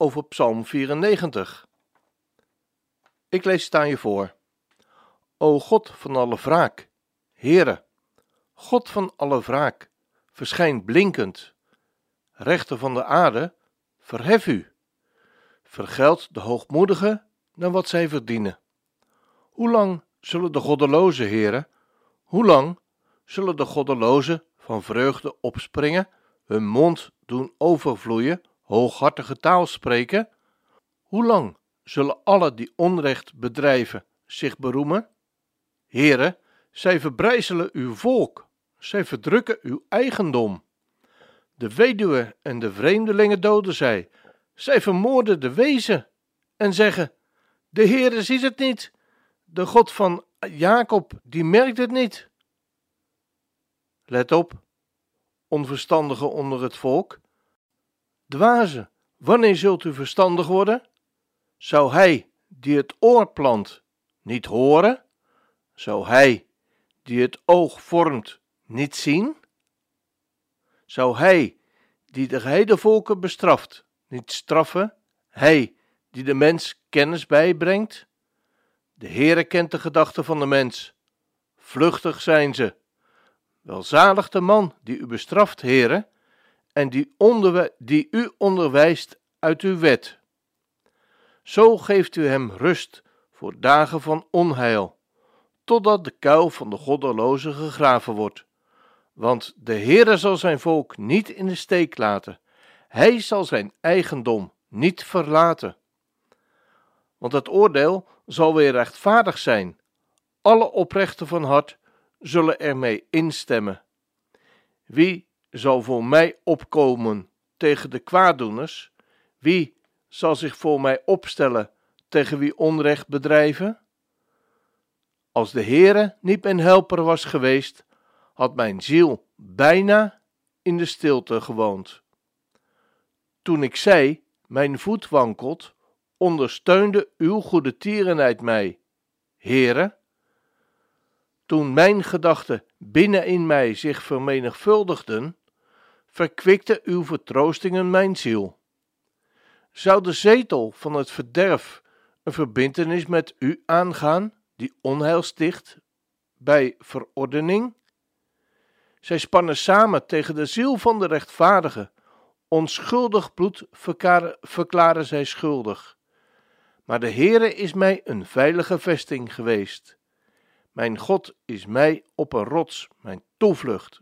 over Psalm 94. Ik lees het aan je voor. O God van alle wraak, Heere, God van alle wraak, verschijn blinkend. Rechter van de aarde, verhef u. Vergeld de hoogmoedigen naar wat zij verdienen. Hoe lang zullen de goddelozen, Heere, hoe lang zullen de goddelozen van vreugde opspringen, hun mond doen overvloeien, hooghartige taal spreken? Hoe lang zullen alle die onrecht bedrijven zich beroemen? Heren, zij verbrijzelen uw volk, zij verdrukken uw eigendom. De weduwe en de vreemdelingen doden zij, zij vermoorden de wezen en zeggen: De Heere ziet het niet, de God van Jacob, die merkt het niet. Let op, onverstandigen onder het volk. Dwazen, wanneer zult u verstandig worden? Zou hij die het oor plant niet horen? Zou hij die het oog vormt niet zien? Zou hij die de geheide volken bestraft niet straffen? Hij die de mens kennis bijbrengt? De Heere kent de gedachten van de mens. Vluchtig zijn ze. Welzalig de man die u bestraft, Heere, en die, die u onderwijst uit uw wet. Zo geeft u hem rust voor dagen van onheil, totdat de kuil van de goddelozen gegraven wordt. Want de Heere zal zijn volk niet in de steek laten, hij zal zijn eigendom niet verlaten. Want het oordeel zal weer rechtvaardig zijn, alle oprechten van hart zullen ermee instemmen. Wie zal voor mij opkomen tegen de kwaaddoeners? Wie zal zich voor mij opstellen tegen wie onrecht bedrijven? Als de Heere niet mijn helper was geweest, had mijn ziel bijna in de stilte gewoond. Toen ik zei, mijn voet wankelt, ondersteunde uw goede tierenheid mij. Heere, toen mijn gedachten binnen in mij zich vermenigvuldigden, verkwikte uw vertroostingen mijn ziel. Zou de zetel van het verderf een verbintenis met u aangaan, die onheil sticht bij verordening? Zij spannen samen tegen de ziel van de rechtvaardige. Onschuldig bloed verklaren, verklaren zij schuldig. Maar de Heere is mij een veilige vesting geweest. Mijn God is mij op een rots, mijn toevlucht.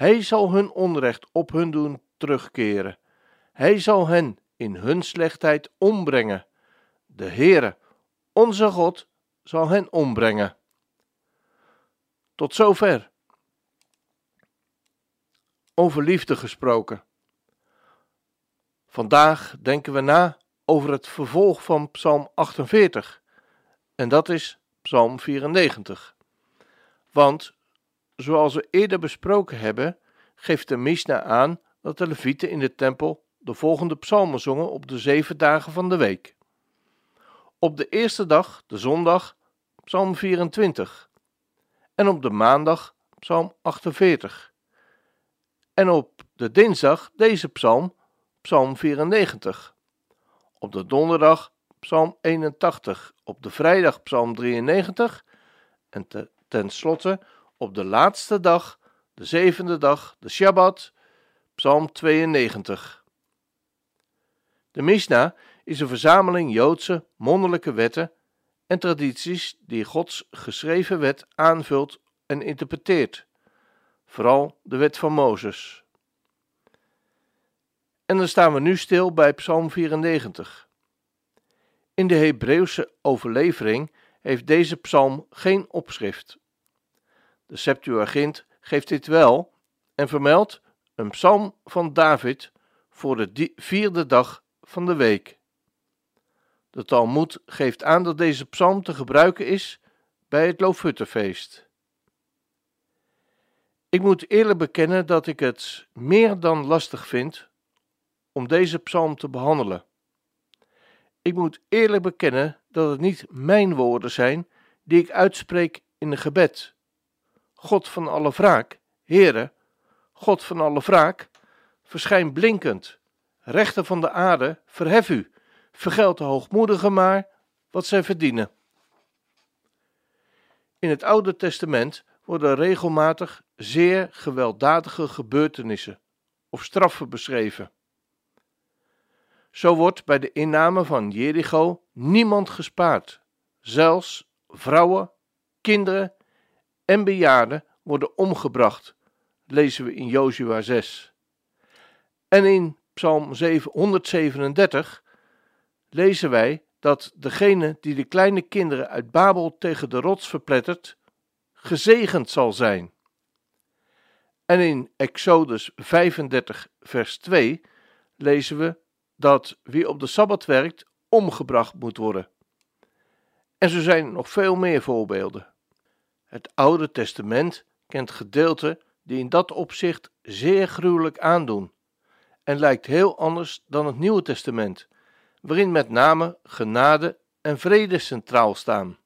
Hij zal hun onrecht op hun doen terugkeren. Hij zal hen in hun slechtheid ombrengen. De Heere, onze God, zal hen ombrengen. Tot zover. Over liefde gesproken. Vandaag denken we na over het vervolg van Psalm 48. En dat is Psalm 94. Want, zoals we eerder besproken hebben, geeft de Mishnah aan dat de Levieten in de tempel de volgende psalmen zongen op de zeven dagen van de week. Op de eerste dag, de zondag, Psalm 24. En op de maandag, Psalm 48. En op de dinsdag deze psalm, Psalm 94. Op de donderdag, Psalm 81. Op de vrijdag, Psalm 93. En te, tenslotte op de laatste dag, de zevende dag, de Shabbat, Psalm 92. De Mishnah is een verzameling Joodse monderlijke wetten en tradities die Gods geschreven wet aanvult en interpreteert, vooral de wet van Mozes. En dan staan we nu stil bij Psalm 94. In de Hebreeuwse overlevering heeft deze psalm geen opschrift. De Septuagint geeft dit wel en vermeldt een psalm van David voor de vierde dag van de week. De Talmud geeft aan dat deze psalm te gebruiken is bij het Loofhuttenfeest. Ik moet eerlijk bekennen dat ik het meer dan lastig vind om deze psalm te behandelen. Ik moet eerlijk bekennen dat het niet mijn woorden zijn die ik uitspreek in een gebed. God van alle wraak, Heere, God van alle wraak, verschijn blinkend, rechter van de aarde, verhef u, vergeld de hoogmoedigen maar wat zij verdienen. In het Oude Testament worden regelmatig zeer gewelddadige gebeurtenissen of straffen beschreven. Zo wordt bij de inname van Jericho niemand gespaard. Zelfs vrouwen, kinderen en bejaarden worden omgebracht, lezen we in Jozua 6. En in Psalm 137 lezen wij dat degene die de kleine kinderen uit Babel tegen de rots verplettert, gezegend zal zijn. En in Exodus 35, vers 2 lezen we dat wie op de sabbat werkt, omgebracht moet worden. En zo zijn nog veel meer voorbeelden. Het Oude Testament kent gedeelten die in dat opzicht zeer gruwelijk aandoen en lijkt heel anders dan het Nieuwe Testament, waarin met name genade en vrede centraal staan.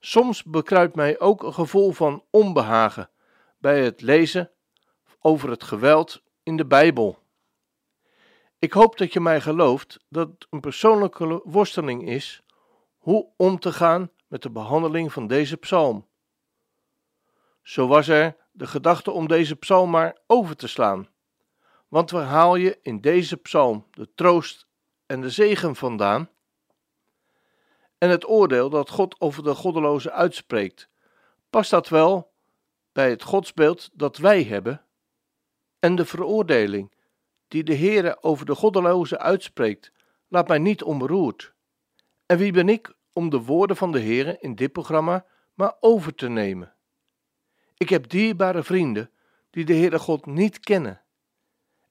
Soms bekruipt mij ook een gevoel van onbehagen bij het lezen over het geweld in de Bijbel. Ik hoop dat je mij gelooft dat het een persoonlijke worsteling is hoe om te gaan met de behandeling van deze psalm. Zo was er de gedachte om deze psalm maar over te slaan. Want waar haal je in deze psalm de troost en de zegen vandaan? En het oordeel dat God over de goddelozen uitspreekt, past dat wel bij het godsbeeld dat wij hebben? En de veroordeling die de Heere over de goddelozen uitspreekt, laat mij niet onberoerd. En wie ben ik om de woorden van de Heere in dit programma maar over te nemen? Ik heb dierbare vrienden die de Heere God niet kennen.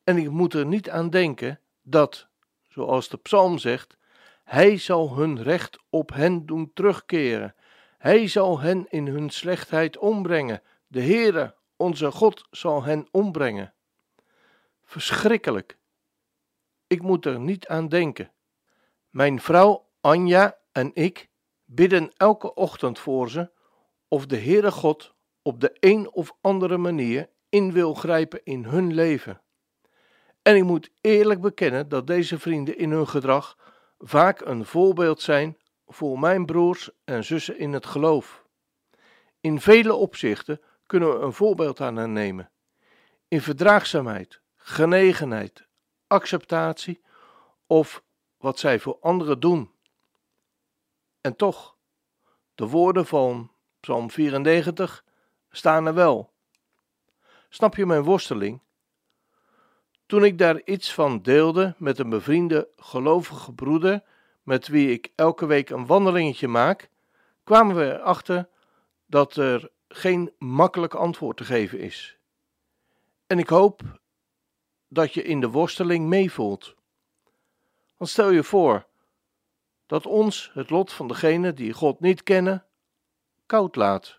En ik moet er niet aan denken dat, zoals de psalm zegt, Hij zal hun recht op hen doen terugkeren. Hij zal hen in hun slechtheid ombrengen. De Heere, onze God, zal hen ombrengen. Verschrikkelijk. Ik moet er niet aan denken. Mijn vrouw Anja en ik bidden elke ochtend voor ze of de Heere God op de een of andere manier in wil grijpen in hun leven. En ik moet eerlijk bekennen dat deze vrienden in hun gedrag vaak een voorbeeld zijn voor mijn broers en zussen in het geloof. In vele opzichten kunnen we een voorbeeld aan hen nemen. In verdraagzaamheid, genegenheid, acceptatie of wat zij voor anderen doen. En toch, de woorden van Psalm 94 staan er wel. Snap je mijn worsteling? Toen ik daar iets van deelde met een bevriende gelovige broeder, met wie ik elke week een wandelingetje maak, kwamen we erachter dat er geen makkelijk antwoord te geven is. En ik hoop dat je in de worsteling meevoelt. Want stel je voor dat ons het lot van degene die God niet kennen koud laat.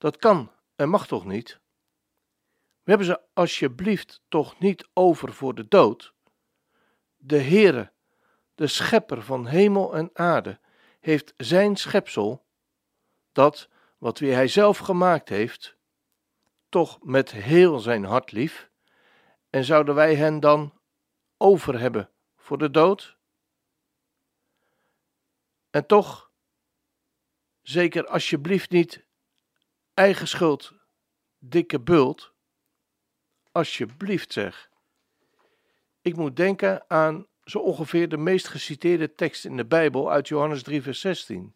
Dat kan en mag toch niet? We hebben ze alsjeblieft toch niet over voor de dood? De Heere, de schepper van hemel en aarde, heeft zijn schepsel, dat wat wie hij zelf gemaakt heeft, toch met heel zijn hart lief, en zouden wij hen dan over hebben voor de dood? En toch, zeker alsjeblieft niet eigen schuld, dikke bult. Alsjeblieft zeg. Ik moet denken aan zo ongeveer de meest geciteerde tekst in de Bijbel uit Johannes 3, vers 16.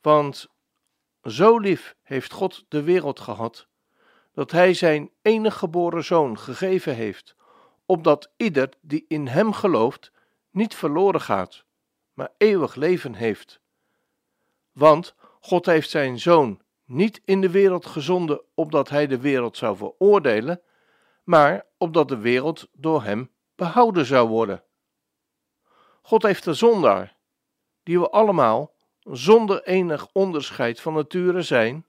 Want zo lief heeft God de wereld gehad, dat Hij zijn enige geboren zoon gegeven heeft, opdat ieder die in Hem gelooft niet verloren gaat, maar eeuwig leven heeft. Want God heeft zijn zoon niet in de wereld gezonden opdat Hij de wereld zou veroordelen, maar opdat de wereld door Hem behouden zou worden. God heeft de zondaar, die we allemaal, zonder enig onderscheid van nature zijn,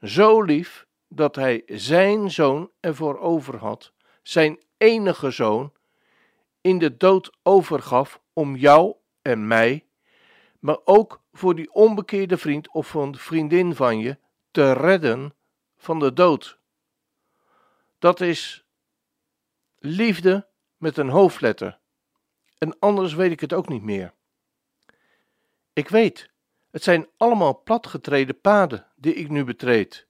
zo lief dat hij zijn zoon ervoor over had, zijn enige zoon, in de dood overgaf om jou en mij, maar ook voor die onbekeerde vriend of vriendin van je te redden van de dood. Dat is liefde met een hoofdletter. En anders weet ik het ook niet meer. Ik weet, het zijn allemaal platgetreden paden die ik nu betreed.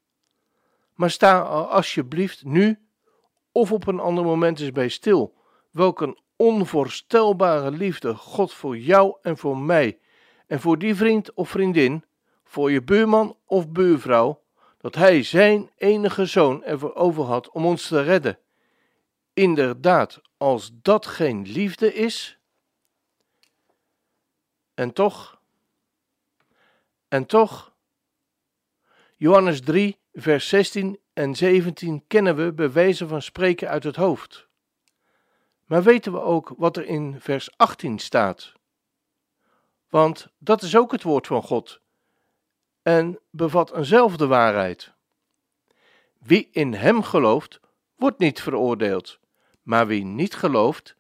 Maar sta alsjeblieft nu of op een ander moment eens bij stil. Welk een onvoorstelbare liefde God voor jou en voor mij en voor die vriend of vriendin, voor je buurman of buurvrouw, dat hij zijn enige zoon ervoor over had om ons te redden. Inderdaad, als dat geen liefde is. En toch, en toch, Johannes 3, vers 16 en 17 kennen we bij wijze van spreken uit het hoofd. Maar weten we ook wat er in vers 18 staat? Want dat is ook het woord van God en bevat eenzelfde waarheid. Wie in Hem gelooft, wordt niet veroordeeld, maar wie niet gelooft,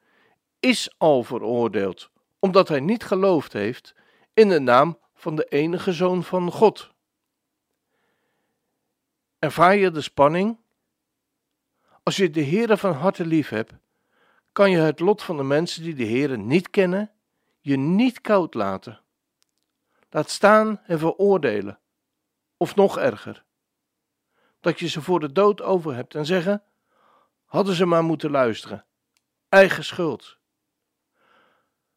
is al veroordeeld, omdat hij niet geloofd heeft in de naam van de enige Zoon van God. Ervaar je de spanning? Als je de Heere van harte lief hebt, kan je het lot van de mensen die de Heere niet kennen, je niet koud laten. Laat staan en veroordelen, of nog erger, dat je ze voor de dood over hebt en zeggen: hadden ze maar moeten luisteren, eigen schuld.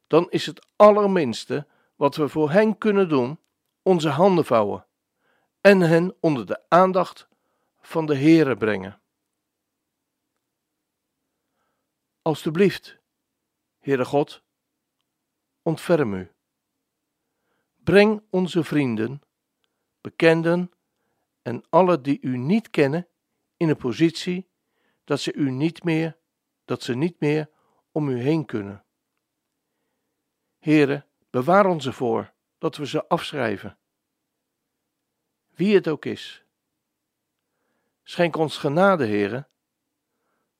Dan is het allerminste wat we voor hen kunnen doen, onze handen vouwen en hen onder de aandacht van de Heere brengen. Alsjeblieft, Heere God, ontferm u. Breng onze vrienden, bekenden en alle die u niet kennen in een positie dat ze u niet meer, dat ze niet meer om u heen kunnen. Heere, bewaar ons ervoor dat we ze afschrijven. Wie het ook is. Schenk ons genade, Heere,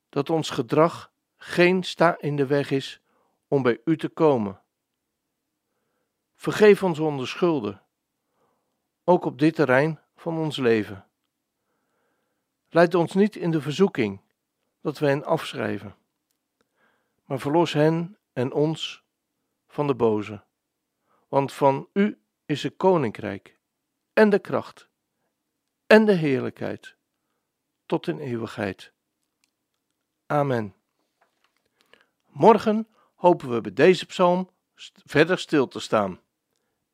dat ons gedrag geen sta in de weg is om bij u te komen. Vergeef ons onze schulden, ook op dit terrein van ons leven. Leid ons niet in de verzoeking dat we hen afschrijven, maar verlos hen en ons van de boze. Want van u is het koninkrijk en de kracht en de heerlijkheid tot in eeuwigheid. Amen. Morgen hopen we bij deze psalm verder stil te staan.